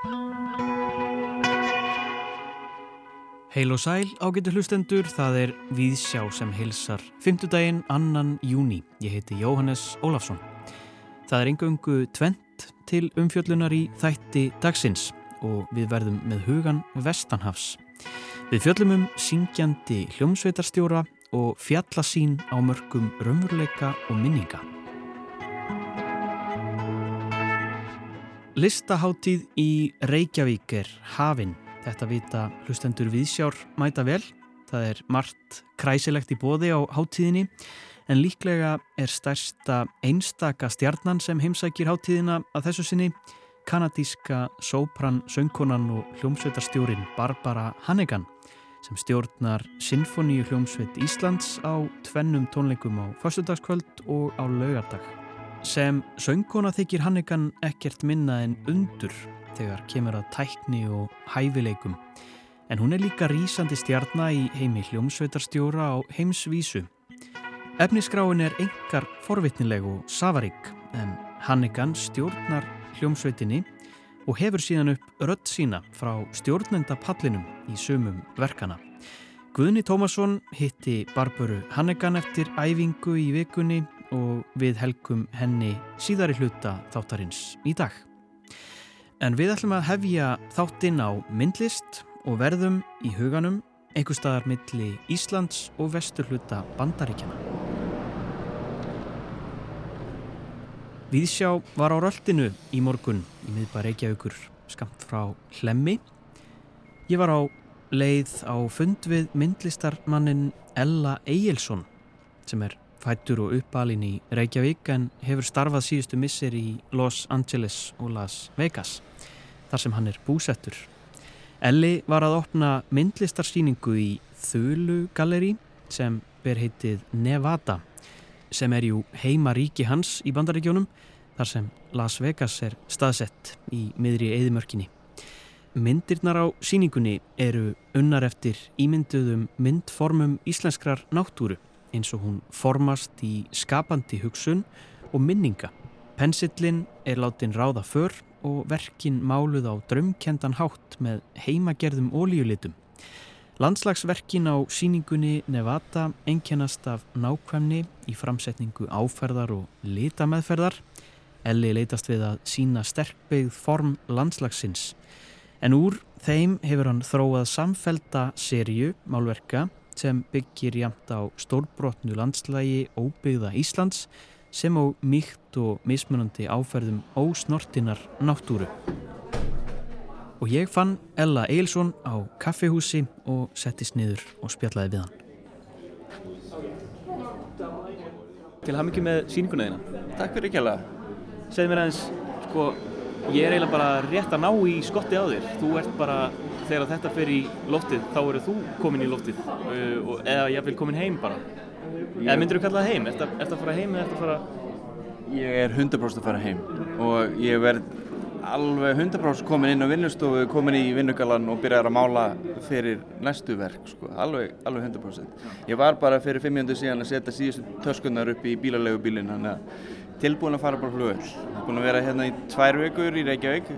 Heil og sæl ágættu hlustendur, það er Víðsjá sem hilsar 5. daginn annan júni. Ég heiti Jóhannes Ólafsson. Það er engöngu tvent til umfjöllunar í þætti dagsins og við verðum með hugan Vestanhafs. Við fjöllum um syngjandi hljómsveitarstjóra og fjallasín á mörgum raunveruleika og minninga. Listaháttíð í Reykjavík er hafinn Þetta vita hlustendur viðsjár mæta vel. Það er margt kræsilegt í bóði á háttíðinni en líklega er stærsta einstaka stjarnan sem heimsækir háttíðina að þessu sinni kanadíska sópran, söngkonan og hljómsveitarstjórin Barbara Hannigan sem stjórnar Sinfoníu hljómsveit Íslands á tvennum tónleikum á förstudagskvöld og á laugardag. Sem söngkona þykir Hannigan ekkert minna en undur þegar kemur að tækni og hæfileikum. En hún er líka rýsandi stjarnar í heimi hljómsveitarstjóra á heimsvísu. Efniskráin er engar forvitnileg og safarík en Hannigan stjórnar hljómsveitinni og hefur síðan upp rött sína frá stjórnenda pallinum í sumum verkana. Guðni Tómasson hitti Barbaru Hannigan eftir æfingu í vikunni og við helgum henni síðari hluta þáttarins í dag. En við ætlum að hefja þáttinn á myndlist og verðum í huganum einhver staðar milli Íslands og vesturluta bandaríkjana. Víðsjá var á röldinu í morgun í miðbar Reykjavíkur skamt frá Hlemmi. Ég var á leið á fund við myndlistarmannin Ella Egilson sem er fættur og uppalinn í Reykjavík en hefur starfað síðustu missir í Los Angeles og Las Vegas þar sem hann er búsettur. Elli var að opna myndlistarsýningu í Þulu Galleri sem ber heitið Nevada sem er jú heima ríki hans í bandaríkjónum þar sem Las Vegas er staðsett í miðri eðimörkinni. Myndirnar á síningunni eru unnar eftir ímynduðum myndformum íslenskrar náttúru eins og hún formast í skapandi hugsun og minninga. Pensillin er látin ráða för og verkin máluð á drömkendan hátt með heimagerðum ólíulitum. Landslagsverkin á síningunni Nevada einkennast af nákvæmni í framsetningu áferðar og litameðferðar. Elli leitast við að sína sterkbeigð form landslagsins. En úr þeim hefur hann þróað samfelda serju málverka sem byggir jæmt á stórbrotnu landslægi óbyggða Íslands sem á mýkt og mismunandi áferðum ósnortinar náttúru. Og ég fann Ella Eilsson á kaffehúsi og settist niður og spjallaði við hann. Til haf mikið með síninguna þína. Takk fyrir ekki alveg. Segð mér aðeins, sko, ég er eiginlega bara rétt að ná í skotti á þér. Þú ert bara þegar þetta fer í loftið þá eru þú komin í loftið uh, eða ég vil komin heim bara eða myndir þú kalla það heim? Er þetta að fara heim eða er þetta að fara Ég er 100% að fara heim og ég verð alveg 100% komin inn á vinnustofu komin í vinnugalan og byrjar að mála fyrir næstu verk sko. alveg, alveg 100% Ég var bara fyrir 500 síðan að setja síðustu töskunnar upp í bílalegu bílin þannig að tilbúin að fara bara flugöld búin að vera hérna í tvær vikur í Reykjavík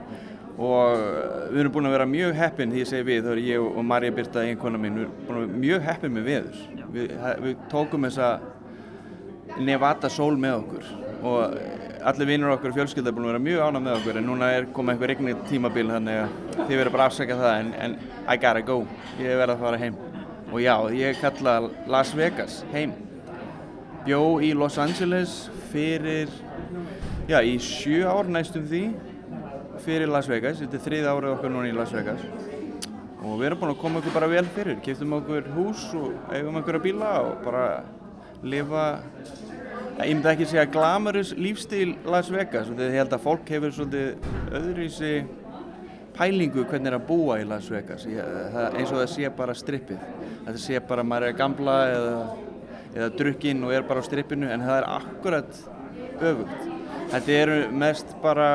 og við erum búin að vera mjög heppin því ég segi við, þá er ég og Marja Birta einkona mín, við erum búin að vera mjög heppin með veður. Við, við tókum þessa Nevada sól með okkur og allir vinnur okkur og fjölskylda er búin að vera mjög ánað með okkur en núna er komið eitthvað regnið tímabil þannig að þið verður bara að afsaka það en, en I gotta go, ég verður að fara heim. Og já, ég kalla Las Vegas heim bjó í Los Angeles fyrir já, í sjö ár næstum því fyrir Las Vegas, þetta er þrið árið okkur núna í Las Vegas. Og við erum búin að koma okkur bara vel fyrir, kiptum okkur hús og eigum okkur að bíla og bara lifa, ég myndi ekki segja glamurus lífstíl Las Vegas. Þetta held að fólk hefur svolítið öðruvísi pælingu hvernig er að búa í Las Vegas. Ég, það, eins og það sé bara strippið. Það sé bara maður er gamla eða, eða drukkinn og er bara á strippinu en það er akkurat öfugt. Þetta eru mest bara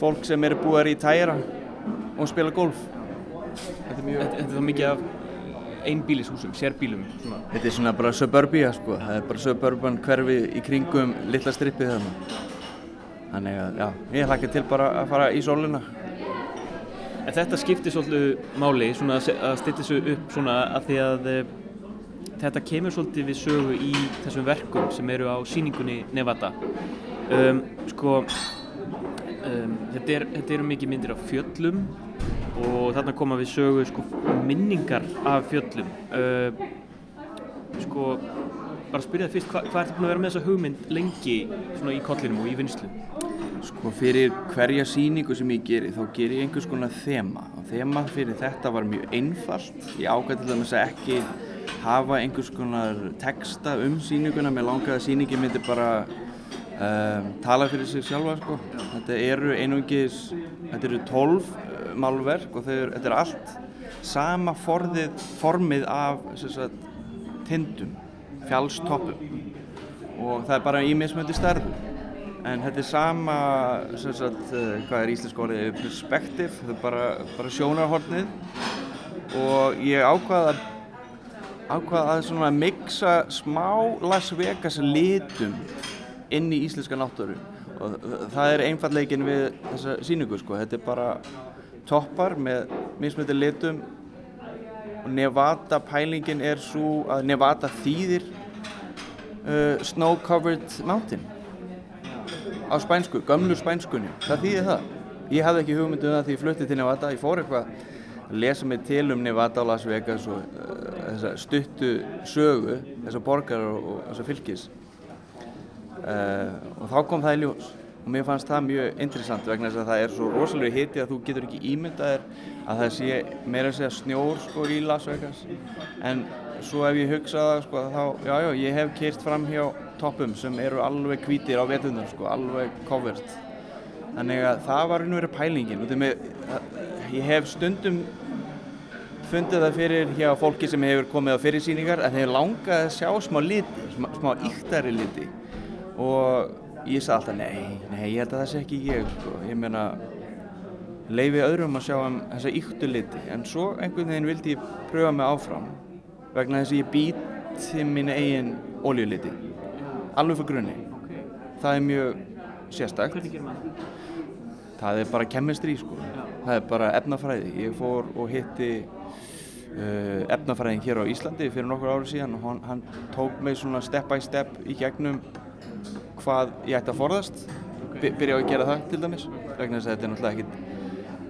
fólk sem eru búið í tæra og spila golf. Þetta er, mjög... þetta, þetta er mikið af einbílishúsum, sérbílum svona. Þetta er svona bara suburbia sko. Það er bara suburban hverfi í kringum litla strippið þarna. Þannig að já, ég hlakka til bara að fara í sóluna en þetta skiptir svolítið máli svona að að stilla þessu upp svona að því að uh, þetta kemur svolítið við sögu í þessum verkum sem eru á síningunni Nevada. Um, sko um, þetta, er, þetta eru mikið myndir af fjöllum og þarna koma við sögu sko, minningar af fjöllum. Uh, sko bara að spyrja það fyrst, hva, hvað ertu búin að vera með þessa hugmynd lengi svona í kollinum og í vinslu? Sko fyrir hverja síningu sem ég geri þá ger ég einhvers konar þema. Og þema fyrir þetta var mjög einfalt. Ég ákvæði til dæmis að ekki hafa einhvers konar texta um síninguna mér langaði að síningi myndi bara um, tala fyrir sig sjálfa sko. þetta eru einungis þetta eru tólf uh, málverk og þeir, þetta er allt sama forðið, formið af sagt, tindum fjallstoppum. Og það er bara í mismöndi stærðu en þetta er sama sagt, uh, hvað er íslensk orðið? Perspektiv, þetta er bara, bara sjónarhornið. Og ég ákvaða ákvaða að svona mixa smá Las Vegas litum inn í íslenska náttúru. Og það er einfallegin við þessa síningu sko, þetta er bara toppar með mismöndi litum. Og Nevada pælingin er svo að Nevada þýðir uh, snow covered mountain. Á spænsku, gömlu spænskunni. Það þýðir það? Ég hafði ekki hugmyndu um það því ég flutti til Nevada. Ég fór eitthvað að lesa mig til um Nevada og Las Vegas og uh, þessa stuttu sögu þessa borgar og, og þessa fylgis. Uh, og þá kom það í ljós. Og mér fannst það mjög interessant vegna þess að það er svo rosalega hiti að þú getur ekki ímyndaðir að það sé meira að segja snjór sko í Las Vegas. En svo ef ég hugsaða sko þá, já já, ég hef kýrt fram hjá toppum sem eru alveg hvítir á vetunar sko, alveg covered. Þannig að það var einu verið pælingin. Og með, ég hef stundum fundið það fyrir hjá fólki sem hefur komið á fyrirsýningar að þeir langaði að sjá smá liti, smá, smá íktari liti. Og ég sagði alltaf nei, nei, ég held að það sé ekki ég sko. ég meina leiði öðrum að sjá um þessa yktu liti. En svo einhvern veginn vildi ég pröfa mig áfram vegna þess að ég býti mín eigin óljuliti alveg fyrir grunni. Það er mjög sérstakt. Það? er bara kemistri sko. Það er bara efnafræði. Ég fór og hitti uh, efnafræðing hér á Íslandi fyrir nokkur ári síðan og hann, hann tók mig svona step by step í gegnum hvað ég ætti að forðast. Byrja á að gera það til dæmis vegna þess að þetta er náttúrulega ekkit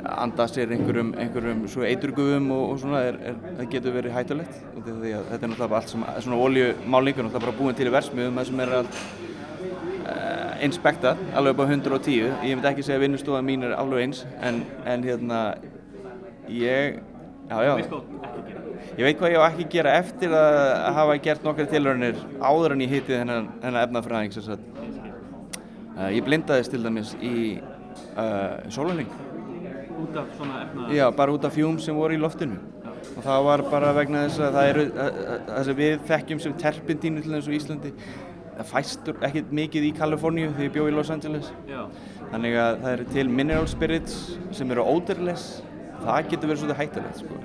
anda sér einhverjum, einhverjum svo eiturgufum og, og svona er, er, það getur verið hættulegt. Þetta er náttúrulega allt sem svona oljumálingur náttúrulega bara búin til í versmiðum það sem er allt inspektað alveg upp á 110 ég myndi ekki segja að vinnustofa mín er alveg eins en, en hérna ég já já. Ég veit hvað ég á ekki að gera eftir að hafa gert nokkar tilhörnir áður en ég hitti þennan, þennan efnafræðing uh, ég blindaðist til dæmis í uh, sólaning Út af svona efna... Já, bara út af fjúm sem voru í loftinu. Og það var bara vegna þess að það eru, það sem við þekkjum sem terpentínu til þessu Íslandi, fæstur ekkert mikið í Kaliforníu þegar ég bjóð í Los Angeles. Já. Þannig að það eru til mineral spirits sem eru ódurless, það getur verið svolítið hættilegt, sko.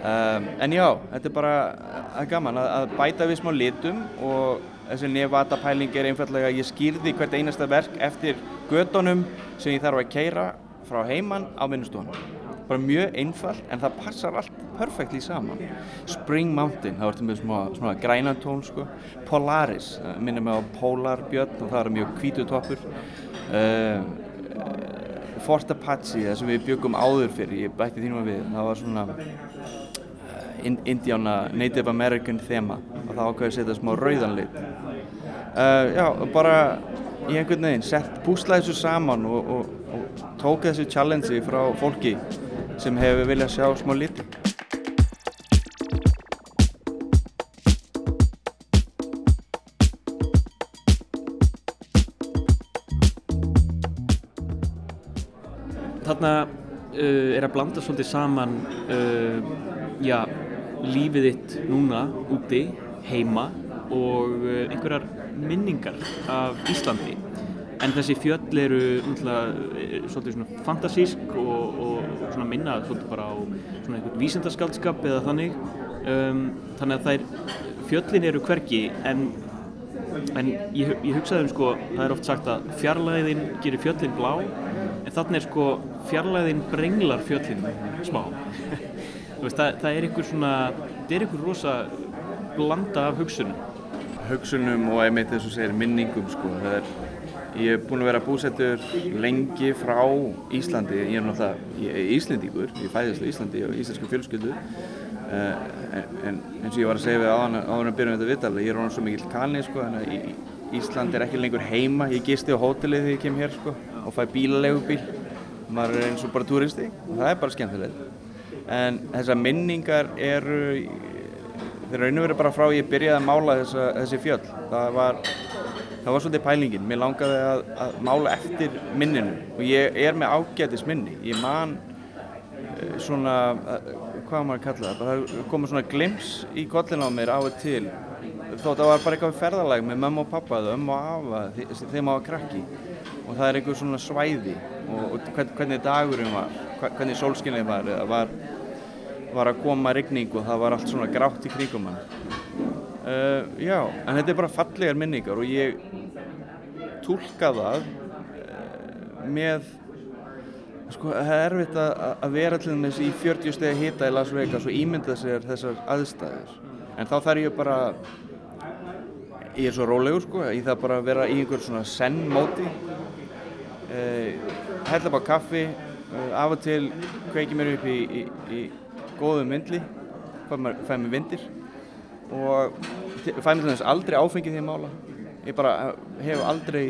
Um, en já, þetta er bara að gaman að, að bæta við smá litum og þessi Nevada pæling er einfallega að ég skýrði hvert einasta verk eftir gödunum sem ég þarf að keira frá heimann á vinnustofunum bara mjög einfalt en það passar allt perfektli saman. Spring Mountain, það vartum við smá, smá grænantón sko. Polaris, minnum við á Polarbjörn og það er mjög kvítu toppur. Uh, Fort Apache, það sem við byggum áður fyrir ég bætti þínum að við, það var svona uh, Indiana Native American þema og það ákveði að setja smá rauðanlit uh, já, bara í einhvern veginn sett púsla þessu saman og, og og tók þessu challenge frá fólki sem hefur viljað sjá smá liti. Þarna uh, er að blanda svolítið saman uh, já, lífið þitt núna úti, heima og uh, einhverjar minningar af Íslandi en þessi fjöll eru eh, svolítið svona fantasísk og, og svona minna svolítið bara á svona einhvern vísendaskaldskap eða þannig um, þannig að þær fjöllin eru hvergi en, en ég, ég hugsaði um sko það er oft sagt að fjarlæðin gerir fjöllin blá en þannig er sko fjarlæðin brenglar fjöllin smá veist, það, það er einhver svona það er einhver rosa blanda af hugsunum hugsunum og einmitt þess að segja minningum sko. er, ég er búin að vera búsettur lengi frá Íslandi. Ég er náttúrulega íslendíkur ég fæðist á Íslandi og íslensku fjölskyldu. Uh, en, eins og ég var að segja við áðan að byrjum þetta viðtal ég er ráðan svo mikil kanni sko, Ísland er ekki lengur heima. Ég gisti á hótelið þegar ég kem hér sko, og fæ bílalegubíl maður er eins og bara turisti og það er bara skemmtilegt. En þessar minningar eru þeir raun og veru bara frá ég byrjaði að mála þessa, þessi fjöll. Það var, það var svolítið pælingin. Mér langaði að, að mála eftir minninu. Og ég er með ágætis minni ég man eh, svona, eh, hvað maður kalla það? Það komið svona glims í kollin á mér á og til. Að það var bara eitthvað ferðalag með mamma og pappa ömm og afa þegar maður var krakki. Og það er einhver svona svæði. Og, og hvernig dagurum var. Hvernig sólskinnið var, var var að koma regning og það var allt svona grátt í kringum hann uh, já, en þetta er bara fallegar minningar og ég tólka það uh, með sko, það er erfitt að, að vera til þess í 40 stegi hita í Las Vegas og ímynda sér þessar aðstæðir en þá þarf ég bara ég er svo rólegur sko ég þarf bara að vera í einhver svona senn móti uh, hella bara kaffi af og til kveiki mér upp í, í, í góðu myndli fæ mér vindir og fæ mér þess aldrei áfengið því að mála. Ég bara hef aldrei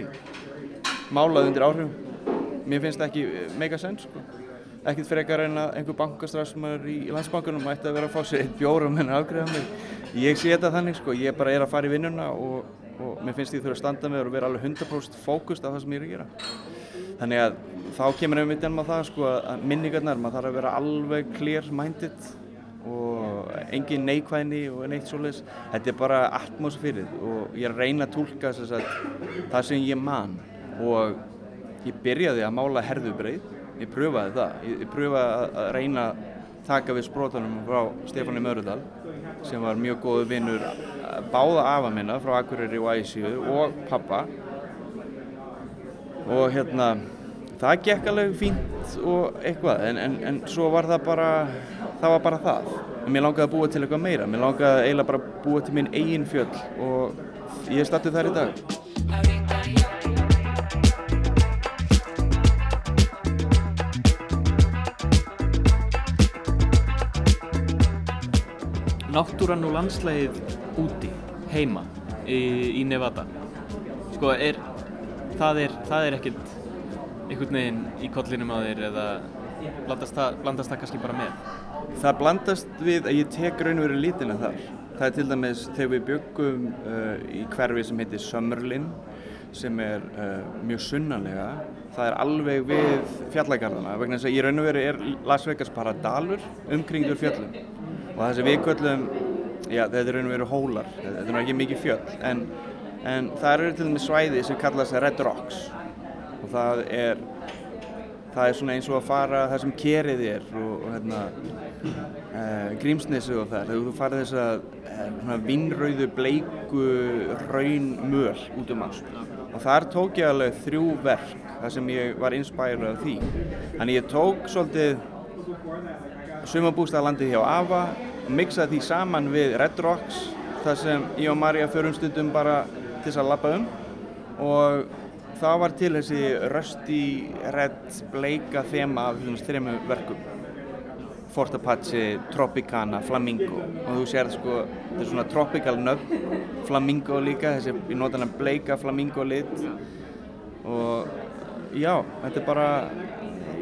málað undir áhrifum. Mér finnst það ekki mega sens sko. ekkert frekar en að einhver bankastrafsmar í landsbankunum ætti að vera að fá sér eitt bjórum en að afgreða mig. Ég sé þetta þannig sko, ég bara er að fara í vinnuna og, og mér finnst ég þurfa að standa með og vera alveg 100% fókust af það sem ég er að gera. Þannig að þá kemur einmitt ennum á það sko að minningarnar, maður þarf að vera alveg clear minded og engin neikvæðni og neitt svoleiðis. Þetta er bara atmosfærið og ég reyna að tólka þess að það sem ég man. Og ég byrjaði að mála herðubreið. Ég pröfaði það, ég, pröfaði að reyna að taka við sprótunum frá Stefáni Mörudal sem var mjög góðu vinnur báða afa minna frá Akureyri og Æsíu og pappa og hérna það gekk alveg fínt og eitthvað en, en, en svo var það bara það var bara það. En mér langaði að búa til eitthvað meira. Mér langaði eiginlega bara að búa til minn eigin fjöll og ég er startið þar í dag. Náttúran og landslægið úti, heima í, í Nevada. Sko er það er, það er ekkert einhvern veginn í kollinum á þér eða blandast það, blandast það kannski bara með? Það blandast við að ég tek raun og veru lítina þar. Það er til dæmis þegar við byggum uh, í hverfi sem heitir Summerlin sem er uh, mjög sunnanlega það er alveg við fjallagarðana vegna þess að í raun og veru er Las Vegas bara dalur umkringdur fjöllum og það sem við köllum já þetta er raun og veru hólar þetta er ekki mikið fjöll en, en það eru til dæmis svæði sem kallast Red Rocks og það er það er svona eins og að fara það sem kerið er og, og hérna e, grímsnessu og það. Þegar þú farið þess að e, vinnrauðu bleiku raun möl út um allt. Og þar tók ég alveg þrjú verk þar sem ég var inspærað af því. Þannig ég tók svolítið sumabústaðlandið hjá Ava og mixaði því saman við Red Rocks þar sem ég og Marja förum stundum bara til þess að lappa um. Og það var til þessi rösti, redd, bleika þema af þessum þrejum verkum. Fort Apache, Tropicana, Flamingo. Og þú sér sko, þetta er svona tropical nöfn, Flamingo líka þessi, nota hana bleika Flamingo lit. Og já, þetta er bara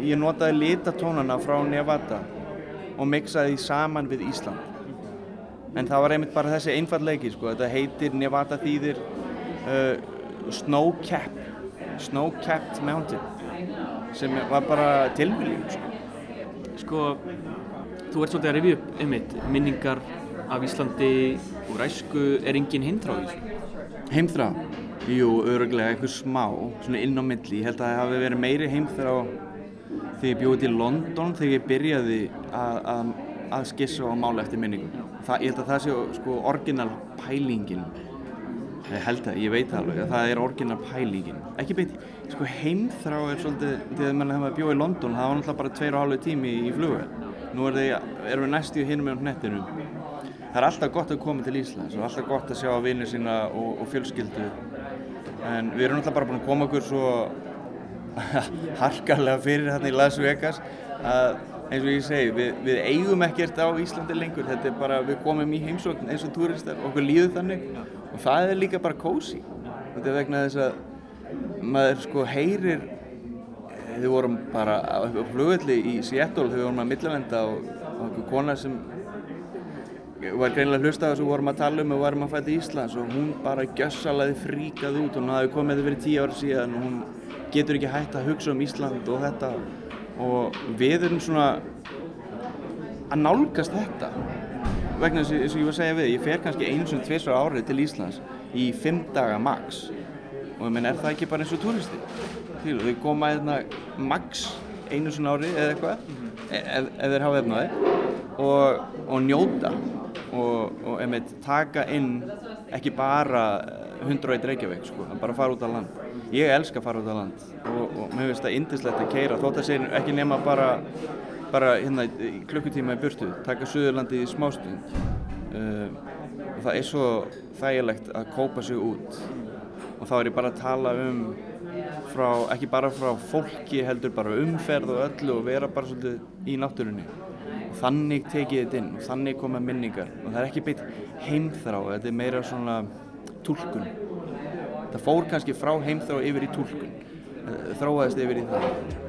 ég notaði litatónana frá Nevada og mixaði því saman við Ísland. En það var einmitt bara þessi einfallleiki sko, þetta heitir Nevada þýðir uh, Snow Cap Snow-Capped Mountain sem var bara tilmjöling sko. sko, þú ert svolítið að revja upp einmitt, minningar af Íslandi og ræsku er engin heimþrá í þessu? Heimþrá? Jú, öruglega eitthvað smá, svona inn á milli ég held að það hafi verið meiri heimþrá þegar ég bjóði til London þegar ég byrjaði að, skissa og mála eftir minningum það, ég held að það sé sko orginal pælingin ég held það, ég veit alveg að það er orginal pælingin. Ekki beint, sko heimþrá er svolítið, þegar mann hefði bjóð í London það var náttúrulega bara tveir og hálfu tími í flugu nú er þeir, erum við næst í hinum með hnettinu það er alltaf gott að koma til Íslands og alltaf gott að sjá vinnir sína og, og fjölskyldu. En við erum náttúrulega bara búin að koma okkur svo harkarlega fyrir hérna í Las Vegas að eins og ég segi, við, við eigum ekkert á Íslandi lengur, þetta er bara, við komum í heimsókn eins og túristar, okkur líður þannig og það er líka bara kósi þetta er vegna þess að maður sko heyrir þau vorum bara á flugvelli í Seattle, þau vorum að millivenda og okkur kona sem var greinilega hlusta á þessu og vorum að tala um og varum að fæta í Íslands og hún bara gjössalaði fríkað út og hún hafi komið þetta fyrir tíu ára síðan og hún getur ekki hægt að hugsa um Ísland og þetta. Og við erum svona að nálgast þetta vegna þess að ég var að segja við ég fer kannski eins og tviðsvar árið til Íslands í fimm daga max. Og ég menn er það ekki bara eins og túristi þau koma hérna max einu svona árið eða eitthvað e, ef, ef þeir hafa efnaði og, og njóta og, og einmitt taka inn ekki bara 101 Reykjavík sko, bara fara út á land. Ég elska að fara út á land og, og mér finnst það indislegt að keira þótt að segja ekki nema bara, bara hérna í klukkutíma í burtu taka Suðurlandi í smástund. Uh, og það er svo þægilegt að kópa sig út. Og þá er ég bara að tala um frá, ekki bara frá fólki heldur bara umferð og öllu og vera bara svolítið í náttúrunni. Og þannig tekið þetta inn og þannig koma minningar. Og það er ekki beitt heimþrá þetta er meira svona tólkun það fór kannski frá heimþrá yfir í tólkun eh, þróaðist yfir í það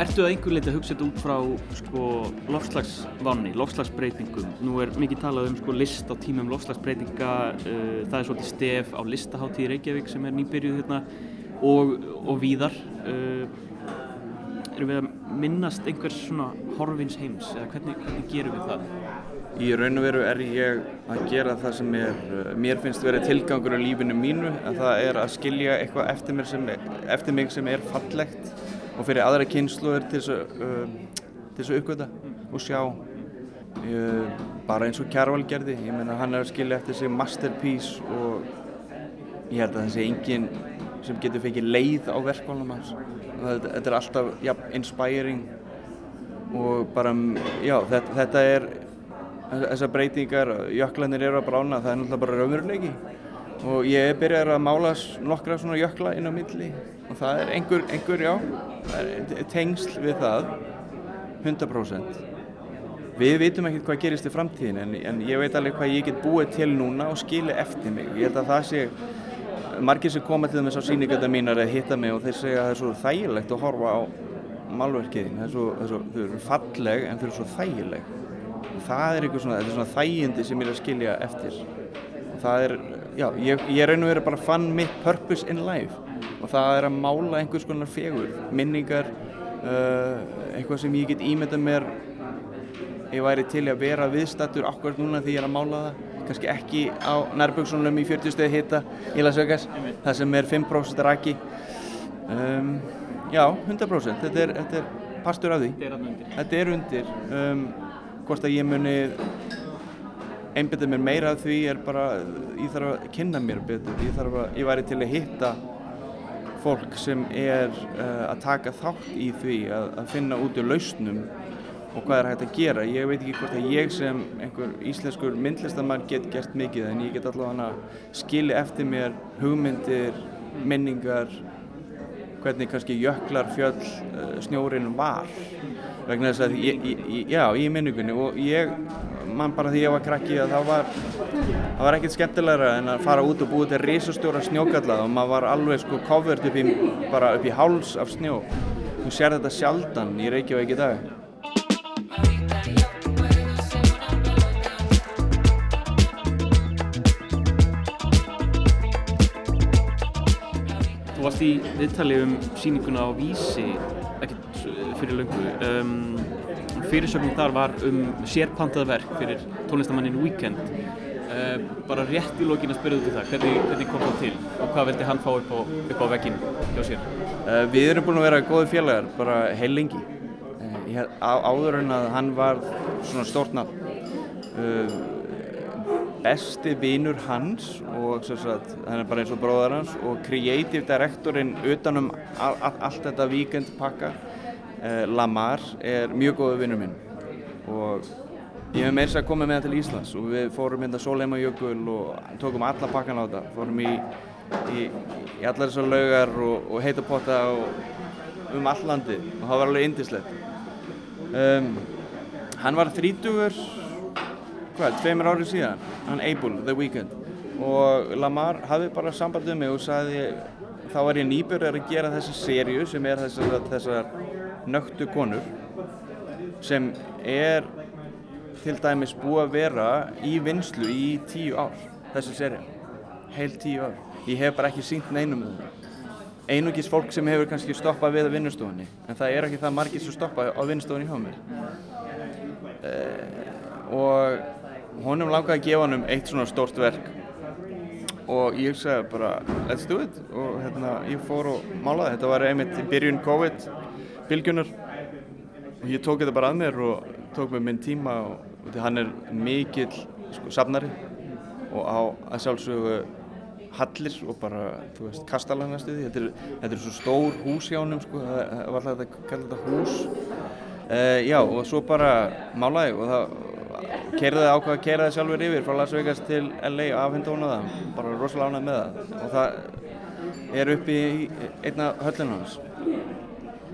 Ertu að einhver leiti að hugsa þetta út frá sko, lofslagsvanni, lofslagsbreytingum? Nú er mikið talað um sko, list á tímum lofslagsbreytinga, uh, það er svolítið stef á listaháttíð Reykjavík sem er nýbyrjuð hérna og, og víðar. Uh, erum við að minnast einhvers svona horfins heims eða hvernig, hvernig gerum við það? Í raun og veru er ég að gera það sem er, eh, mér finnst verið tilgangur á lífinu mínu en það er að skilja eitthvað eftir, sem, eftir mig sem er fallegt og fyrir aðra kynsluður til þess að, að uppgöta og sjá. Uh, bara eins og Kjærval gerði, ég meina hann er að skilja eftir sig masterpiece og ég held að það sé enginn sem getur fekið leið á verkválum hans. Þetta er alltaf ja, inspiring og bara, já, þetta, þetta er þessar breytingar, jöklanir eru að brána, það er náttúrulega bara raunveruleiki og ég byrjar að mála nokkra svona jökla inn á milli. Og það er einhver, einhver já, tengsl við það 100% Við veitum ekkert hvað gerist í framtíðin en, en ég veit alveg hvað ég get búið til núna og skilja eftir mig. Ég held að það sé margir sem koma til þess að síningarna mínar eða hitta mig og þeir segja að það er svo þægilegt að horfa á málverkiðin það er svo, það er svo, þau eru falleg en þau eru svo þægileg. Það er eitthvað svona, þetta er svona þægindi sem ég er að skilja eftir. Það er, já, ég, ég raun og veru bara fann mitt purpose in life. Og það er að mála einhvers konar fegur minningar uh, eitthvað sem ég get ímynda mér ég væri til að vera viðstattur akkurat núna því ég er að mála það. Kannski ekki á nærböksunum í 40 stegi hitta í Las Vegas það sem er 5% raki. Um, já, 100% þetta er, þetta er pastur af því. Þetta er undir. Um, hvort að ég muni einbita mér meira af því er bara ég þarf að kynna mér betur ég, að, ég væri til að hitta fólk sem er uh, að taka þátt í því að, að finna út úr lausnum og hvað er hægt að gera. Ég veit ekki hvort að ég sem einhver íslenskur myndlistamann get gert mikið en ég get allavega skili eftir mér hugmyndir, minningar, hvernig kannski jöklar, fjöll, eh, snjórin var vegna þess að ég, ég, já, í minningunni og ég mann bara því ég var krakki að það var það var ekkert skemmtilegra en að fara út og búið til risastjóra snjókalla og maður var alveg sko covert upp í bara upp í háls af snjó. Þú sér þetta sjaldan í Reykjavík í dag. Í viðtali um síninguna á Vísi ekkert fyrir löngu um, fyrirsögnum þar var um sérpantaða verk fyrir tónlistamannin Weekend uh, bara rétt í lókin að spyrja í það, hvernig, hvernig kom það til og hvað veldi hann fá upp á, upp á veggin hjá sér? Uh, við erum búin að vera góði félagar, bara heil lengi. Uh, á, áður en að hann var svona stórt nafn. Besti vinur hans og sagt, hann er bara eins og bróðar hans og creative directorinn utanum all, all, allt þetta víkendpakka, Lamar, er mjög góði vinnur minn og Ég hef meirins að koma með það til Íslands og við fórum hérna Sólheimajökul og tókum alla pakkan á þetta. Fórum í, í, í allar þessar laugar og, og heitapotta um all landi og það var alveg indislegt. Um, hann var þrítugur, hvað, tveimur árið síðan, hann Abel, The Weeknd. Og Lamar hafði bara samband um mig og sagði, þá var ég nýbjörður að gera þessi sériu sem er þessar, þessar nöktu konur sem er til dæmis búið að vera í vinslu í tíu ár, þessu serja, heil tíu ár. Ég hef bara ekki sínt neinum um. Einugis fólk sem hefur kannski stoppað við að vinnustofunni, en það er ekki það margir sem stoppa á vinnustofunni hjá mér. Eh, og honum langaði að gefa honum eitt svona stórt verk. Og ég sagði bara let's do it. Og hérna ég fór og málaði. Þetta var einmitt byrjun COVID, bylgjunar og ég tók þetta bara að mér og tók mér minn tíma og því hann er mikill sko, safnari. Og á að sjálfsögðu hallir og bara, þú veist, kastala hann að stuði þetta, þetta er svo stór hús hjá hann sko, það var alltaf að kalla þetta hús. Uh, já, og svo bara málaði og það keirði ákvað að keira það sjálfur yfir frá Las Vegas til LA og afhengta hún að það. Bara rosalega ánægð með það. Og það er upp í einna höllinu hans.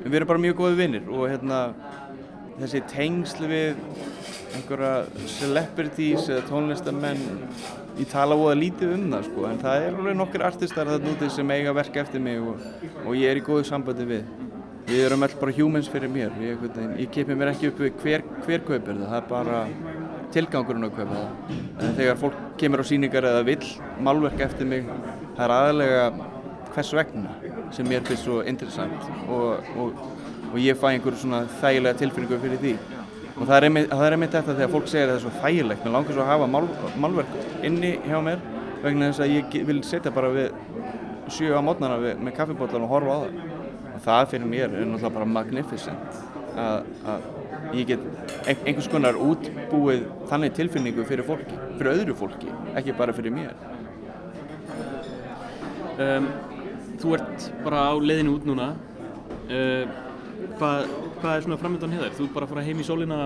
Við erum bara mjög góði vinnir og hérna þessi tengslu við einhverja celebrities eða tónlistamenn ég tala óða lítið um það sko en það er alveg nokkur artistar þarna úti sem eiga verka eftir mig og, og ég er í góðu sambandi við. Við erum alltaf bara humans fyrir mér. Ég, ég kepi mér ekki upp við hver, hver kaupir það það er bara tilgangurinn að kaupa það. Þegar fólk kemur á síningar eða vill málverk eftir mig það er aðalega hvers vegna sem mér finnst svo interessant. Og, og, og ég fæ einhverju svona þægilega tilfinningu fyrir því. Og það er einmitt, það er einmitt þetta þegar fólk segir að það er svo þægilegt. Mér langar svo að hafa mál, málverk inni hjá mér vegna þess að ég vil setja bara við sjö á mótnana við, með kaffibótlan og horfa á það. Og það fyrir mér er náttúrulega bara magnificent að ég get einhvers konar útbúið þannig tilfinningu fyrir fólki, fyrir öðru fólki ekki bara fyrir mér um, Þú ert bara á leiðinu út núna uh, hvað, hvað er svona framöndan hér? Þú ert bara að fara heim í sólina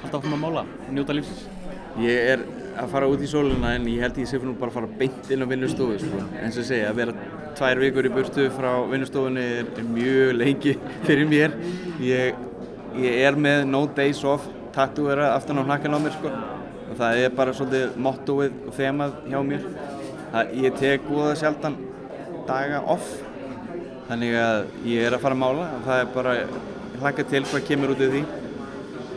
alltaf áfram að mála og njóta lífsins? Ég er að fara út í sólina en ég held ég sé fyrir nú bara að fara beint inn á vinnustofu sko. eins og segja, að vera tvær vikur í burtu frá vinnustofunni er, er mjög lengi fyrir mér ég, ég er með no days off tattúera aftan á hnakkan á mér sko. og það er bara svolítið mottoið og þemað hjá mér. Það, ég tek það sjaldan daga off. Þannig að ég er að fara að mála og það er bara hlaka til hvað kemur út af því.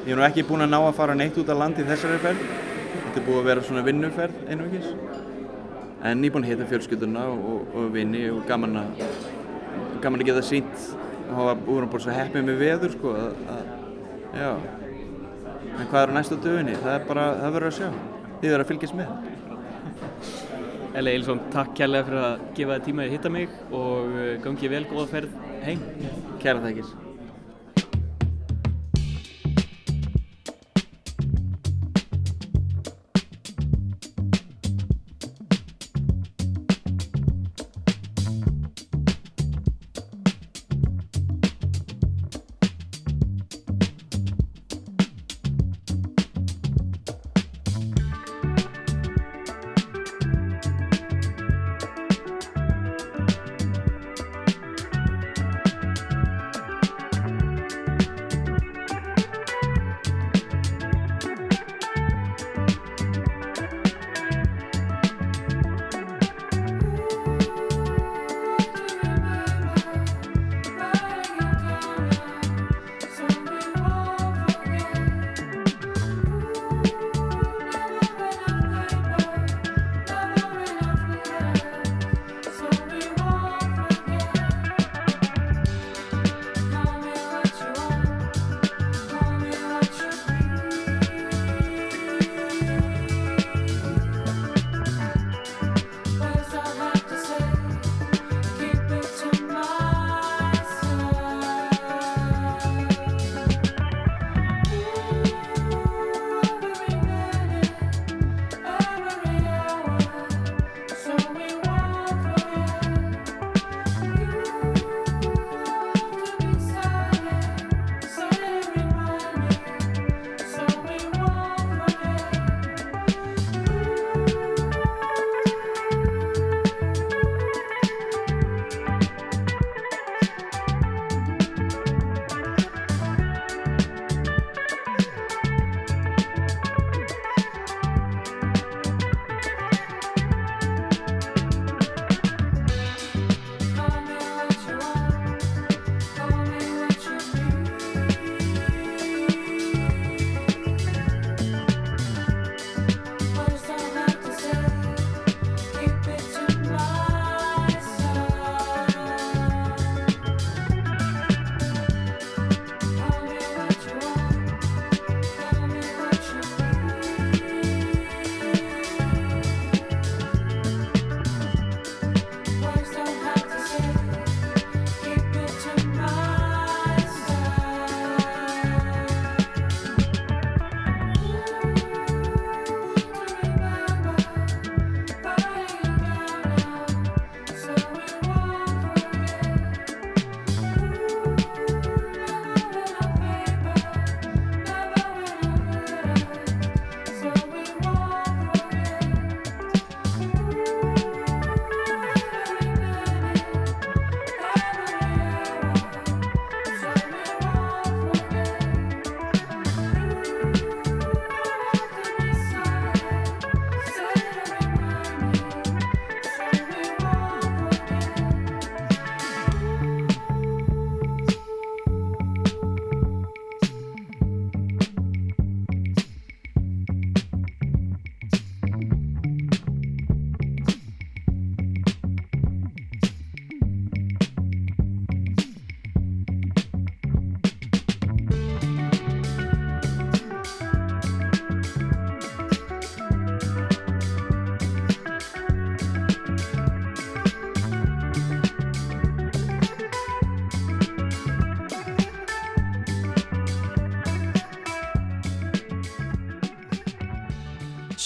Ég er nú ekki búin að ná að fara neitt út af landi þessari ferð. Þetta er búið að vera svona vinnuferð einugis en ég er búin að hita fjölskylduna og, og vinni og gaman að gaman að geta sínt búin að búin svo heppið með veður sko að, að, já en hvað er á næsta döginni, það er bara það verður að sjá, þið verður að fylgjast með Eli Eilsson, takk kærlega fyrir að gefa þið tíma að hitta mig og eh, gangið vel, góða ferð heim. Kæra þakkir.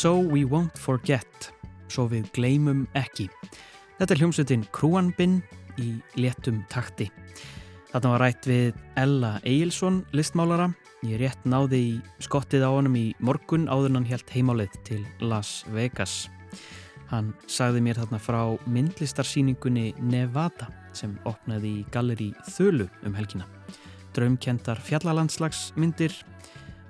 So We Won't Forget, svo við gleymum ekki. Þetta er hljómsveitin Krúanbinn í léttum takti. Þarna var rætt við Ella Egilson, listmálara. Ég rétt náði í skottið á honum í morgun áður hann helt heimálið til Las Vegas. Hann sagði mér þarna frá myndlistarsýningunni Nevada sem opnaði í galleri Þölu um helgina. Draumkendar fjallalandslagsmyndir,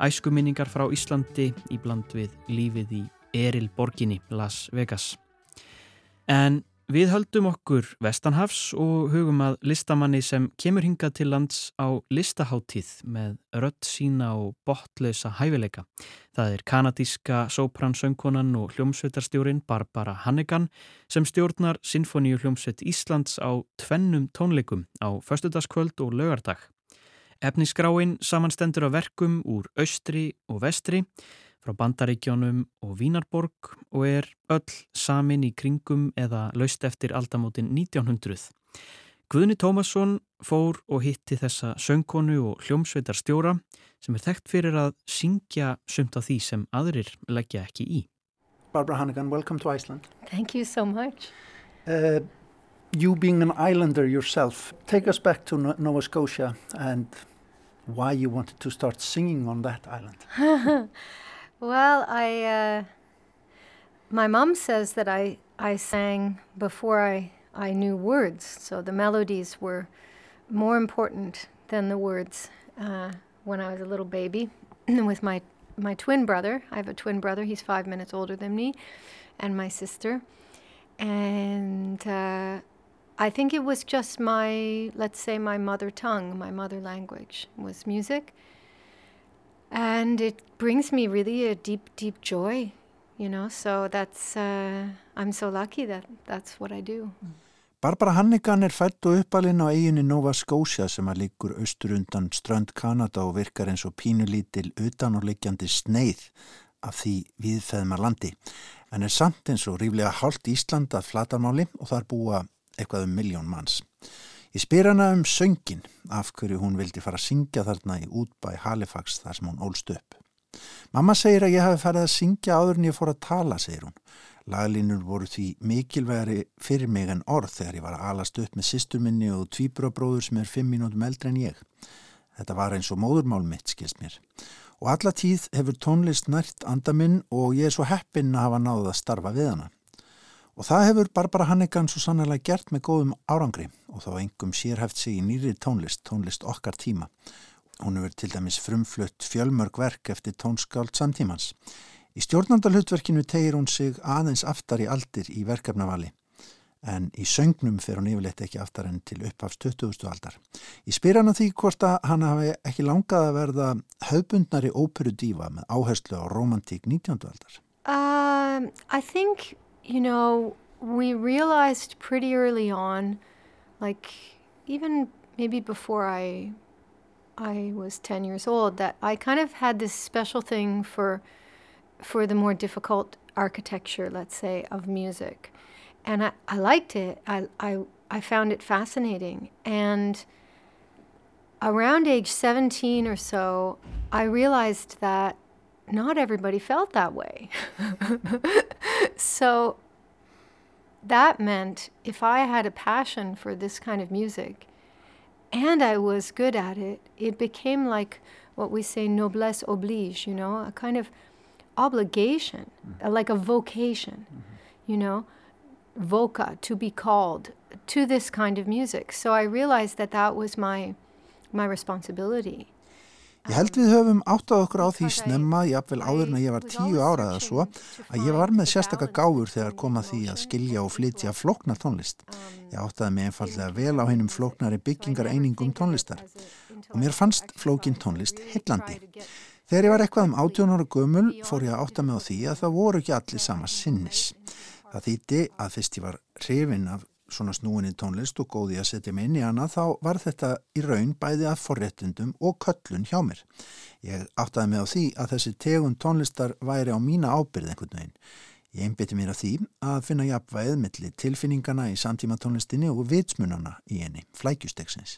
æskuminningar frá Íslandi í bland við lífið í Erilborginni Las Vegas. En Við höldum okkur vestanhafs og hugum að listamanni sem kemur hingað til lands á listaháttíð með rött sína og botlausa hæfileika. Það er kanadíska sópransöngkonan og hljómsveitarstjórin Barbara Hannigan sem stjórnar Sinfoníu hljómsveit Íslands á tvennum tónleikum á förstudagskvöld og lögardag. Efniskráin samanstendur af verkum úr austri og vestri frá Bandaríkjónum og Vínarborg og er öll samin í kringum eða laust eftir aldamótin 1900. Guðni Tómasson fór og hitti þessa söngkonu og hljómsveitar stjóra sem er þekkt fyrir að syngja sumt af því sem aðrir leggja ekki í. Barbara Hannigan, welcome to Iceland. Thank you so much. Uh, you being an islander yourself, take us back to Nova Scotia and why you wanted to start singing on that island. Well, I uh, my mom says that I I sang before I I knew words, so the melodies were more important than the words uh, when I was a little baby with my my twin brother. I have a twin brother. He's five minutes older than me, and my sister. And uh, I think it was just my, let's say, my mother tongue, my mother language was music. and it brings me really a deep, deep joy, you know. So that's uh, I'm so lucky that that's what I do. Barbara Hannigan er fætt og uppalinn á eiginni Nova Scotia sem að líkur austur undan strönd Kanada og virkar eins og pínulítil utan og liggjandi sneið af því viðfæðma landi. En er samt eins og ríflega hálft Ísland að flatarmáli og þar búa eitthvað um miljón manns. Ég spyr hana um söngin, af hverju hún vildi fara að syngja þarna í útbæ Halifax þar sem hún ólst upp. Mamma segir að ég hafi farið að syngja áður en ég fór að tala, segir hún. Laglínur voru því mikilvægri fyrir mig en orð þegar ég var að alast upp með sýstur minni og tvíbrabróður sem er fimm mínútum eldri en ég. Þetta var eins og móðurmál mitt, skilst mér. Og alla tíð hefur tónlist nært andaminn og ég er svo heppinn að hafa náðið að starfa við hana. Og það hefur Barbara Hannigan svo sannlega gert með góðum árangri og þá engum sérhæft sig í nýri tónlist, tónlist okkar tíma. Hún hefur til dæmis frumflutt fjölmörg verk eftir tónskáld samtímans. Í stjórnandalhutverkinu tegir hún sig aðeins aftar í aldir í verkefnavali en í söngnum fer hún yfirleitt ekki aftar enn til upphafst 20. aldar. Ég spyr hann að því hvort að hann hafi ekki langað að verða höfbundnari óperudífa með áherslu á romantík 19. aldar. Um, I think you know, we realized pretty early on, like even maybe before I I was 10 years old that I kind of had this special thing for for the more difficult architecture, let's say, of music. And I, I liked it. I, I I found it fascinating. And around age 17 or so, I realized that not everybody felt that way. so that meant if I had a passion for this kind of music and I was good at it, it became like what we say noblesse oblige, you know, a kind of obligation, mm-hmm. like a vocation, mm-hmm. you know, voca, to be called to this kind of music. So I realized that that was my my responsibility. Ég held við höfum áttað okkur á því snemma, jáfnvel áður en ég var tíu ára eða svo, að ég var með sérstakka gáfur þegar kom að því að skilja og flytja floknar tónlist. Ég áttaði mig einfallega vel á hennum floknari byggingar einingum tónlistar og mér fannst flókin tónlist hillandi. Þegar ég var eitthvað um átjónara gömul fór ég að átta mig á því að það voru ekki allir sama sinnis. Það þýtti að fyrst ég var hrifin af svona snúinni tónlist og góði að setja mig inn í hana þá var þetta í raun bæði að forréttundum og köllun hjá mér. Ég áttaði mig á því að þessi tegun tónlistar væri á mína ábyrð einhvern veginn. Ég einbytti mér að því að finna jafnvægð millir tilfinningana í samtíma tónlistinni og vitsmunana í henni, flækjusteksins.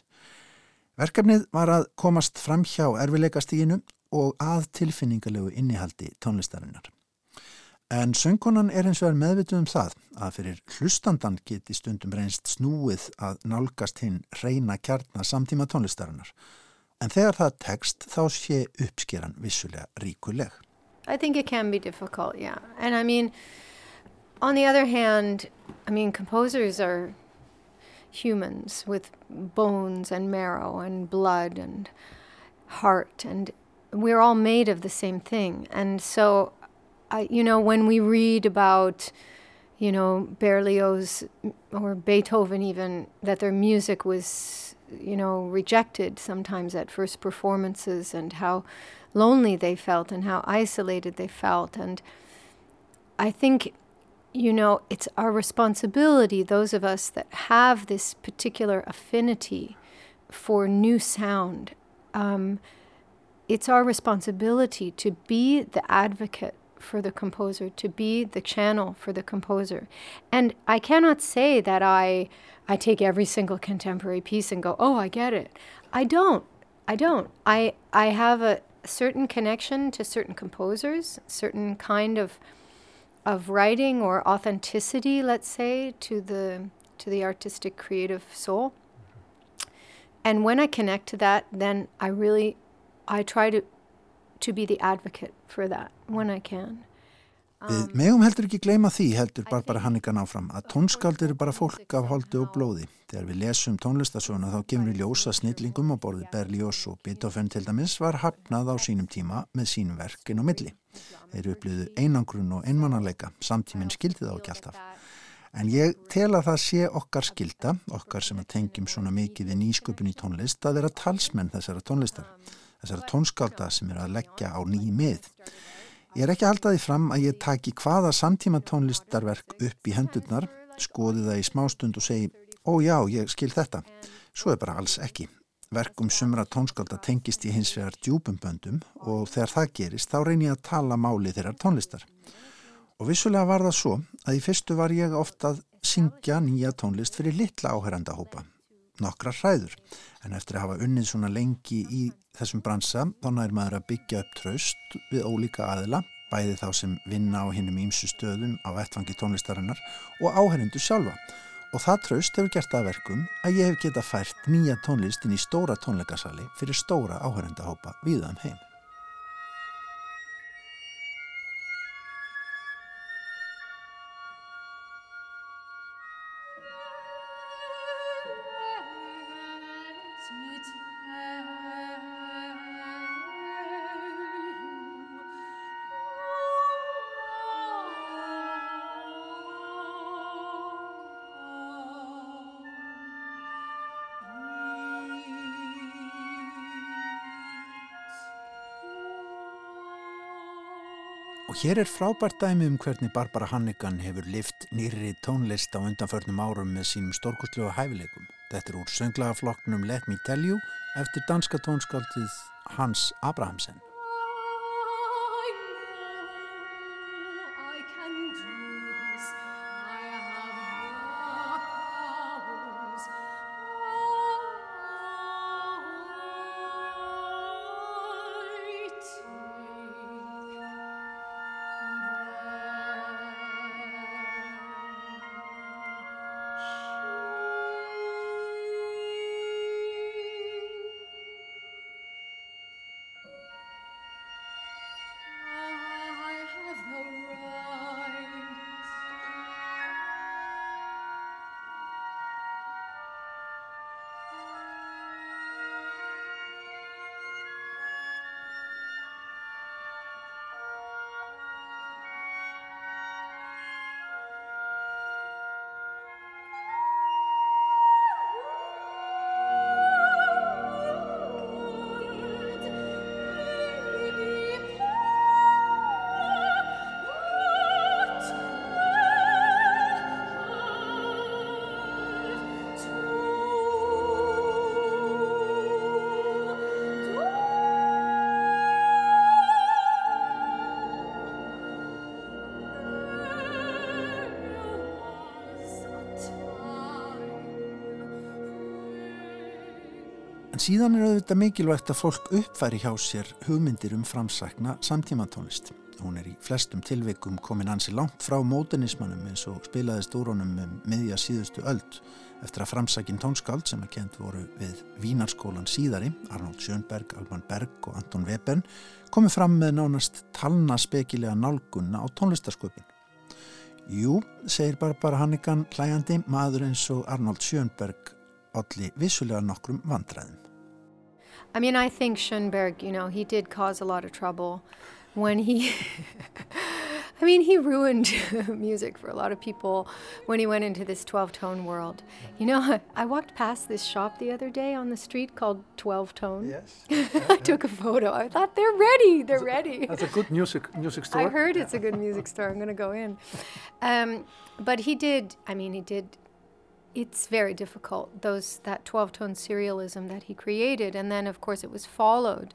Verkefnið var að komast fram hjá erfileikastíginu og að tilfinningalegu innihaldi tónlistarinnar. En söngkonan er eins og er meðvituð um það að fyrir hlustandan geti stundum reynst snúið að nálgast hinn reyna kjarnar samtíma tónlistarinnar. En þegar það tekst þá sé uppskeran vissulega ríkuleg. I think it can be difficult, yeah. And I mean, on the other hand, I mean, composers are humans with bones and marrow and blood and heart, and we're all made of the same thing. And so I, you know, when we read about, you know, Berlioz or Beethoven, even that their music was, you know, rejected sometimes at first performances, and how lonely they felt and how isolated they felt, and I think, you know, it's our responsibility, those of us that have this particular affinity for new sound. Um, it's our responsibility to be the advocate for the composer, to be the channel for the composer. And I cannot say that I I take every single contemporary piece and go, "Oh, I get it." I don't. I don't. I I have a certain connection to certain composers, certain kind of of writing or authenticity, let's say, to the to the artistic creative soul. And when I connect to that, then I really I try to to be the advocate for that when I can. Við megum heldur ekki gleyma því, heldur Barbara Hannigan áfram, að tónskald eru bara fólk af holdi og blóði. Þegar við lesum tónlistasöguna þá gefum við ljósa snillingum á borði Berlioz og Beethoven til dæmis var hafnað á sínum tíma með sínum verkin og milli. Þeir upplýðu einangrun og einmannanleika, samtíminn skildi þá ekki alltaf. En ég tel að það sé okkar skilda, okkar sem að tengjum svona mikið í nýsköpun í tónlist, að vera talsmenn þessara tónlistar þessara tónskálda sem eru að leggja á ný mið. Ég er ekki að halda því fram að ég taki hvaða samtíma tónlistarverk upp í hendurnar, skoði það í smástund og segi, ó já, ég skil þetta. Svo er bara alls ekki. Verkum sumra tónskálda tengist í hins vegar djúbumböndum og þegar það gerist þá reynir ég að tala máli þeirrar tónlistar. Og vissulega var það svo að í fyrstu var ég ofta að syngja nýja tónlist fyrir litla áherrandahópa nokkra hræður. En eftir að hafa unnið svona lengi í þessum bransa, þá nær maður að byggja upp traust við ólíka aðila, bæði þá sem vinna á hinnum ímsu stöðum á vettfangi tónlistarinnar og áherindu sjálfa. Og það traust hefur gert að verkum að ég hef getað fært nýja tónlist inn í stóra tónleikasali fyrir stóra áherendahópa viðan um heim. Hér er frábært dæmi um hvernig Barbara Hannigan hefur lift nýri tónlist á undanförnum árum með sínum stórkustlega hæfileikum. Þetta er úr sönglagaflokknum Let Me Tell You eftir danska tónskaldið Hans Abrahamsen. Síðan er auðvitað mikilvægt að fólk uppfæri hjá sér hugmyndir um framsækna samtímatónlist. Hún er í flestum tilveikum komin ansi langt frá mótenismannum eins og spilaðist úr honum um miðja síðustu öld eftir að framsækin tónskáld sem að kent voru við Vínarskólan síðari, Arnold Schönberg, Alban Berg og Anton Webern, komið fram með nánast talna spekilega nálgunna á tónlistasköpun. Jú, segir Barbara Hannigan hlægandi, maður eins og Arnold Schönberg allir vissulega nokkrum vandræðum. I mean, I think Schoenberg, you know, he did cause a lot of trouble when he I mean, he ruined music for a lot of people when he went into this 12 tone world. You know, I walked past this shop the other day on the street called 12 Tone. Yes. I took a photo. I thought they're ready. They're ready. That's a good music music store. I heard it's a good music store. I'm going to go in. Um, but he did, I mean, he did it's very difficult those that 12 tone serialism that he created and then of course it was followed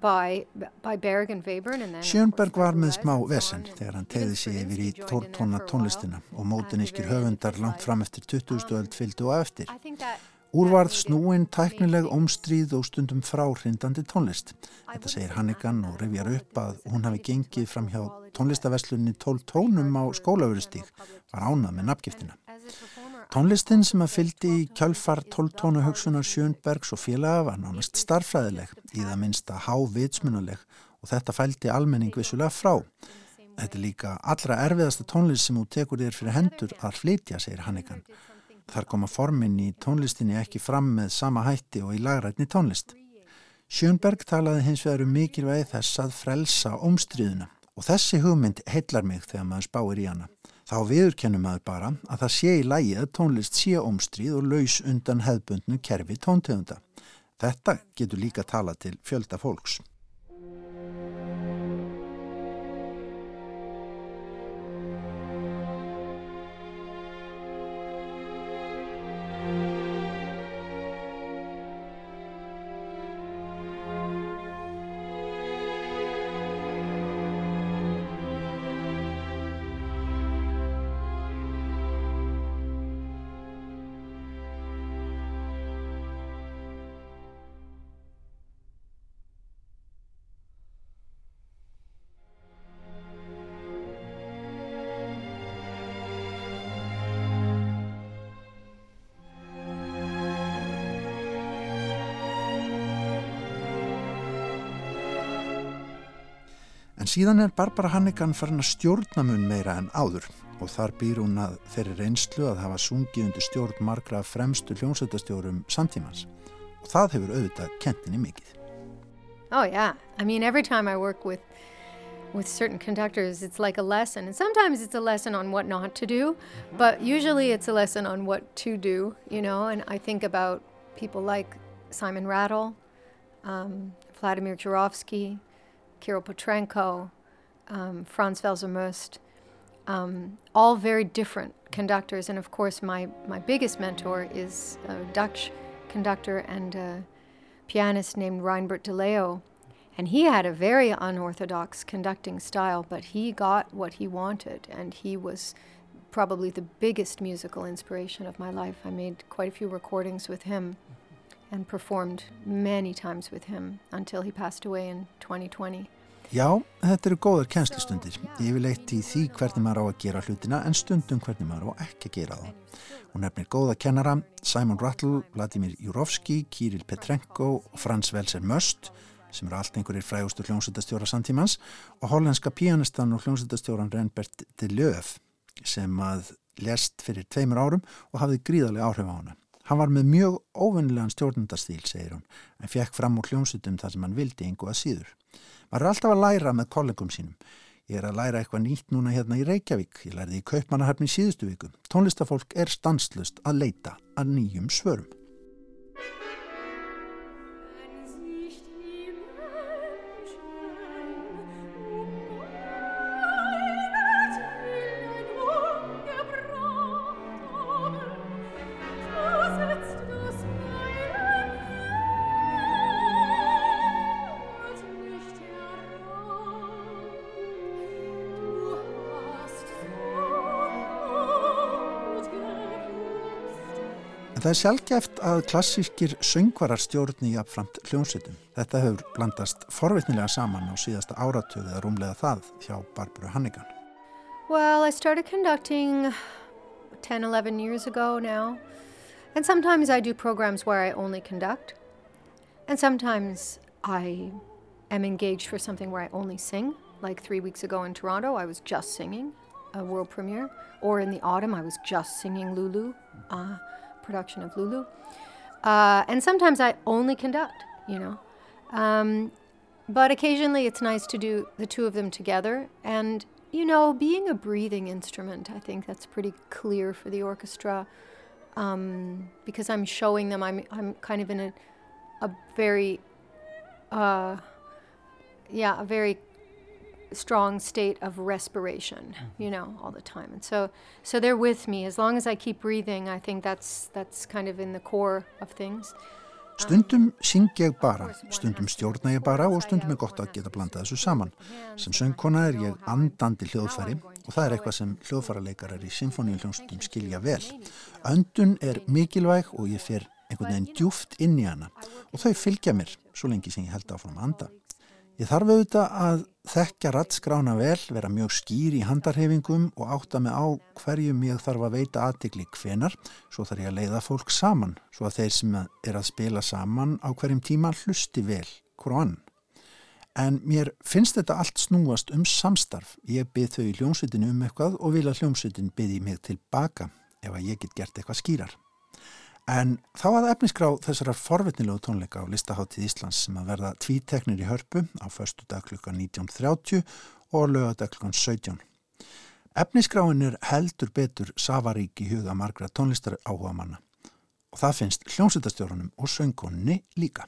by, by Berg and Webern and then Sjönberg var með smá vesen þegar hann tegði sig yfir í tórtóna tónlistina og mótunískir höfundar langt fram eftir 20. öld fylgdu og eftir. Úrvarð snúin, tæknileg, omstríð og stundum fráhrindandi tónlist. Þetta segir Hannigan og revjar upp að hún hafi gengið fram hjá tónlistaveslunni 12 tónum á skólaverustík var ánað með nafngiftina. Tónlistin sem að fyldi í kjálfar tóltónu hugsunar Sjöndbergs og félaga var nánast starfræðileg, í það minnsta hávitsmunuleg og þetta fældi almenning vissulega frá. Þetta er líka allra erfiðasta tónlist sem þú tekur þér fyrir hendur að flytja, segir Hannigan. Þar koma formin í tónlistinni ekki fram með sama hætti og í lagrætni tónlist. Sjöndberg talaði hins vegar um mikilvægi þess að frelsa ómstríðuna og þessi hugmynd heillar mig þegar maður spáir í hana. Þá viðurkennum maður bara að það sé í lægi að tónlist sé ómstríð og laus undan hefbundnu kerfi tóntegunda. Þetta getur líka tala til fjölda fólks. Síðan er Barbara Hannigan farin að stjórna mun meira en áður. Og þar býr hún að þeirri reynslu að hafa sungið undir stjórn margra fremstu hljómsveitastjórum samtímans. Og það hefur auðvitað kentinni mikið. Oh yeah, I mean every time I work with with certain conductors it's like a lesson. And sometimes it's a lesson on what not to do but usually it's a lesson on what to do you know? And I think about people like Simon Rattle um, Vladimir Jurovsky Kirill Petrenko, um, Franz Welser um, all very different conductors. And of course, my, my biggest mentor is a Dutch conductor and pianist named Reinbert de Leo. And he had a very unorthodox conducting style, but he got what he wanted, and he was probably the biggest musical inspiration of my life. I made quite a few recordings with him and performed many times with him until he passed away in 2020. Já, þetta eru góðar kennslustundir. Ég vil eitt í því hvernig maður á að gera hlutina en stundum hvernig maður á ekki að gera það. Hún nefnir góða kennara, Simon Rattle, Vladimir Jurovski, Kirill Petrenko og Frans Welser Möst sem eru allt einhverjir frægustu hljómsveitastjóra samtímans og hollenska pianistan og hljómsveitastjóran Renbert de Löf sem að lest fyrir tveimur árum og hafði gríðarlega áhrif á hana. Hann var með mjög óvinnilegan stjórnundastíl, segir hún, en fekk fram úr hljómsutum þar sem hann vildi einhvað síður. Er alltaf að læra með kollegum sínum. Ég er að læra eitthvað nýtt núna hérna í Reykjavík. Ég lærði í Kaupmannahöfni síðustu viku. Tónlistafólk er stanslust að leita að nýjum svörum. En það er sjálfgæft að klassískir söngvarar stjórni hljómsveitum. Þetta hefur blandast saman á síðasta áratöðu rúmlega það hjá Barbara Hannigan. Well, I started conducting 10, 11 years ago now. And sometimes I do programs where I only conduct. And sometimes I am engaged for something where I only sing. Like three weeks ago in Toronto, I was just singing a world premiere. Or in the autumn, I was just singing Lulu, uh, production of Lulu. Uh, and sometimes I only conduct, you know. Um, but occasionally it's nice to do the two of them together. And, you know, being a breathing instrument, I think that's pretty clear for the orchestra. Um, because I'm showing them, I'm, I'm kind of in a, a very, uh, yeah, a very strong state of respiration, you know, all the time. And so, so they're with me as long as I keep breathing. I think that's that's kind of in the core of things. Stundum syng ég bara, stundum stjórna ég bara og stundum er gott að geta blanda þessu saman. Sem söngkona er ég andandi hljóðfæri og það er eitthvað sem hljóðfæraleikarar í symfóníuljónstum skilja vel. Öndun er mikilvæg og ég fer einhvern veginn djúft inn í hana og þau fylgja mér svo lengi sem ég held áfram að anda. Ég þarf auðvitað að þekkja rattskrána vel, vera mjög skýr í handarhefingum og átta mig á hverjum ég þarf að veita aðtikli hvenar, svo þarf ég að leiða fólk saman, svo að þeir sem er að spila saman á hverjum tíma hlusti vel hvern. En mér finnst þetta allt snúast um samstarf. Ég byrð þau í hljómsveitinu um eitthvað og vil að hljómsveitin byrði mig tilbaka ef að ég get gert eitthvað skýrar. En þá að efnisgrá þessara forvitnilegu tónleika á listaháttíð Íslands sem að verða tvíteknir í hörpu á förstu dag klukkan 19.30 og lögadag klukkan 17. Efnisgráin er heldur betur safarík í huga margra tónlistar áhuga manna og það finnst hljómsveitastjórunum og söngkonni líka.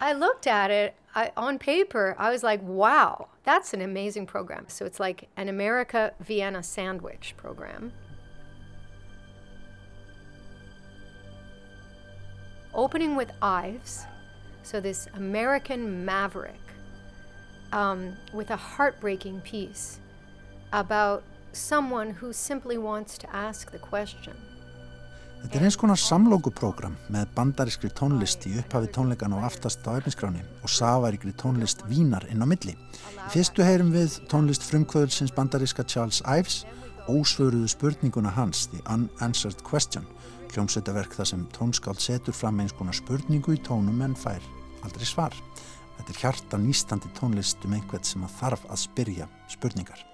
I looked at it I, on paper. I was like, wow, that's an amazing program. So it's like an America Vienna sandwich program. Opening with Ives, so this American maverick, um, with a heartbreaking piece about someone who simply wants to ask the question. Þetta er eins konar samlókuprógram með bandarískri tónlist í upphafi tónleikan og aftast á efniskráni og safaríkri tónlist vínar inn á milli. Í fyrstu heyrum við tónlist frumkvöðulsins bandaríska Charles Ives, ósvöruðu spurninguna hans, The Unanswered Question, hljómsveitaverk þar sem tónskáld setur fram eins konar spurningu í tónum en fær aldrei svar. Þetta er hjarta nýstandi tónlist um einhvert sem að þarf að spyrja spurningar.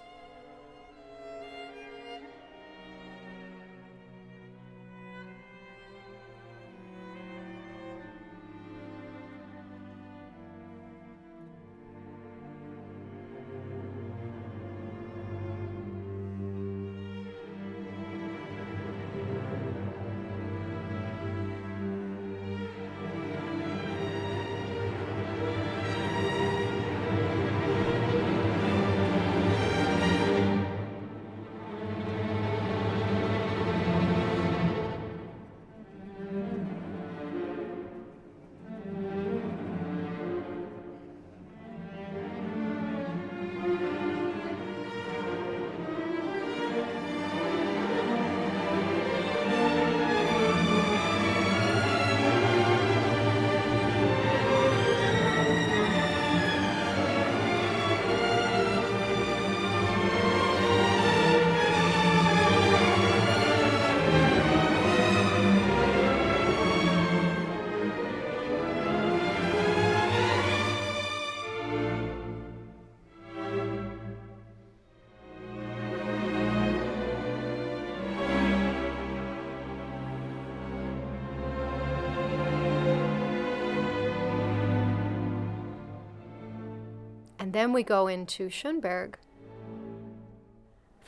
Then we go into Schönberg,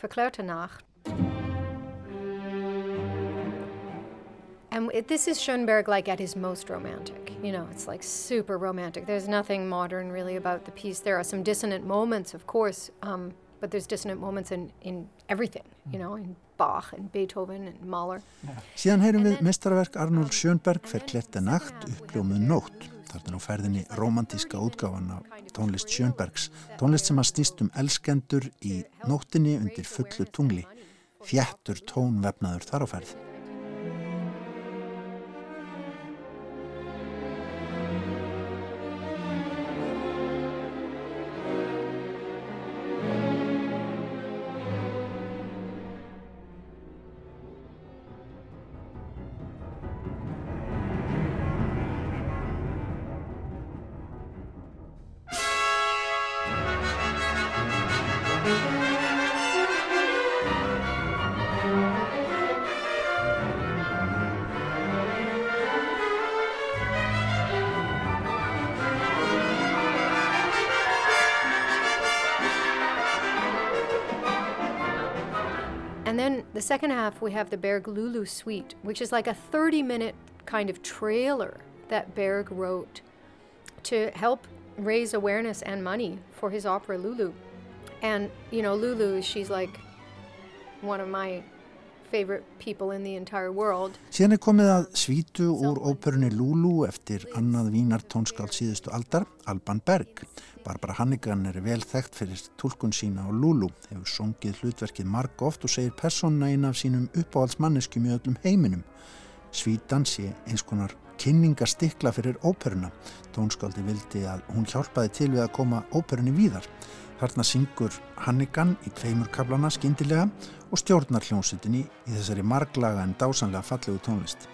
Verklärte Nacht. And this is Schoenberg like at his most romantic. You know, it's like super romantic. There's nothing modern really about the piece. There are some dissonant moments, of course, um, but there's dissonant moments in, in everything, you know, in Bach and Beethoven and Mahler. Síðan heyrum við mestarverk Arnold Schönberg Verklärte Nacht uppljómuð nótt. Þarna á ferðinni romantíska útgáfan af tónlist Sjönbergs, tónlist sem að stýst um elskendur í nóttinni undir fullu tungli, fjættur tónvefnaður þar á ferð. The second half, we have the Berg Lulu Suite, which is like a 30 minute kind of trailer that Berg wrote to help raise awareness and money for his opera Lulu. And, you know, Lulu, she's like one of my favorite people in the entire world. Síðan er komið að svítu úr óperunni Lulu eftir annað vínar tónskáld síðustu aldar, Alban Berg. Barbara Hannigan er vel þekkt fyrir tólkun sína á Lulu, hefur songið hlutverkið marg oft og segir persónna einn af sínum uppáhaldsmanneskjum í öllum heiminum. Svítan sé eins konar kynningastikla fyrir óperuna. Tónskáldi vildi að hún hjálpaði til við að koma óperunni víðar. Þarna syngur Hannigan í tveimur kablana skindilega og stjórnar hljónsutinni í þessari marglaga en dásanlega fallegu tónlist.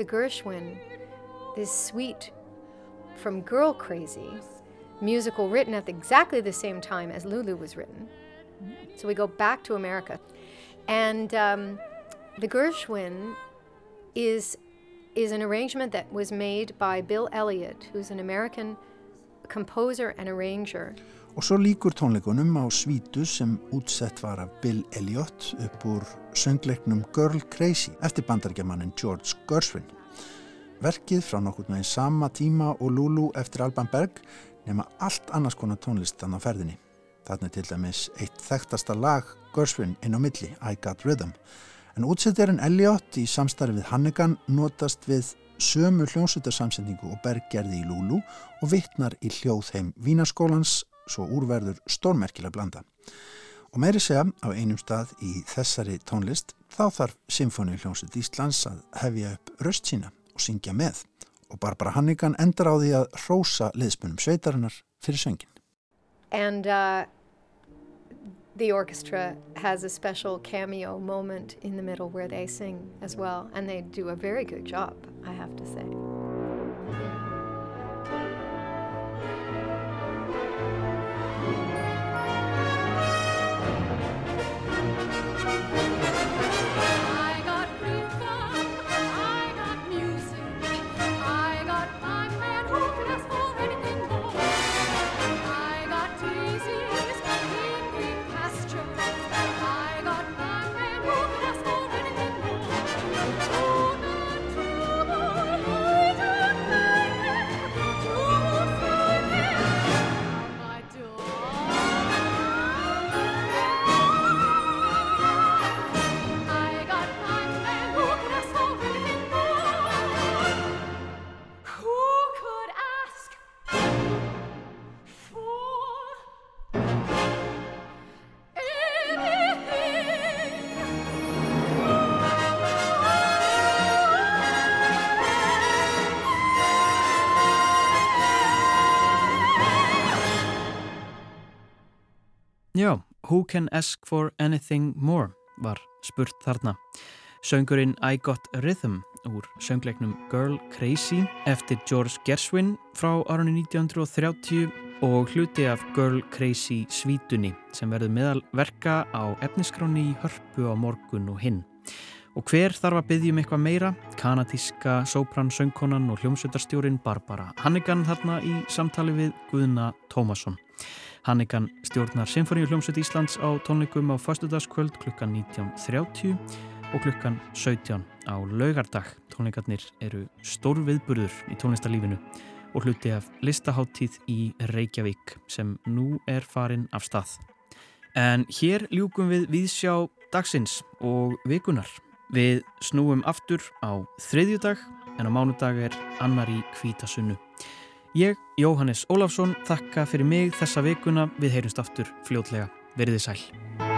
The Gershwin, this suite from Girl Crazy, musical written at exactly the same time as Lulu was written. So we go back to America. And um, the Gershwin is, is an arrangement that was made by Bill Elliott, who's an American composer and arranger. Og svo líkur tónleikunum á svítu sem útsett var af Bill Elliot upp úr söngleiknum Girl Crazy eftir bandargemannin George Gershwin. Verkið frá nokkurnu í sama tíma og Lulu eftir Alban Berg nema allt annars konar tónlist þannig á ferðinni. Þarna er til dæmis eitt þekktasta lag Gershwin inn á milli, I Got Rhythm. En útsetterinn Elliot í samstarfi við Hannigan notast við sömu hljónsutarsamsendingu og Berg gerði í Lulu og vittnar í hljóðheim Vínaskólans svo úrverður stórmerkilega blanda. Og meiri segja á einum stað í þessari tónlist þá þarf Symfóni hljónsut Íslands að hefja upp röst sína og syngja með. Og Barbara Hannigan endar á því að hrósa liðspunum sveitarinnar fyrir söngin. And uh, the orchestra has a special cameo moment in the middle where they sing as well. And they do a very good job, I have to say. Já, Who Can Ask For Anything More var spurt þarna. Söngurinn I Got Rhythm úr söngleiknum Girl Crazy eftir George Gershwin frá árunni 1930 og hluti af Girl Crazy svítunni sem verður meðal verka á efniskráni í hörpu á morgun og hinn. Og hver þarf að byggja um eitthvað meira? Kanadíska, sopran, söngkonan og hljómsveitarstjórin Barbara Hannigan þarna í samtali við Guðna Tómasson. Hannigan stjórnar Sinfoníu hljómsveit Íslands á tónleikum á fastudagskvöld klukkan 19.30 og klukkan 17 á laugardag. Tónleikarnir eru stór viðburður í tónlistarlífinu og hluti af listaháttíð í Reykjavík sem nú er farin af stað. En hér ljúkum við viðsjá dagsins og vikunar. Við snúum aftur á þriðjudag en á mánudag er annar í kvítasunnu. Ég, Jóhannes Ólafsson, þakka fyrir mig þessa vikuna. Við heyrumst aftur fljótlega. Verðið sæl.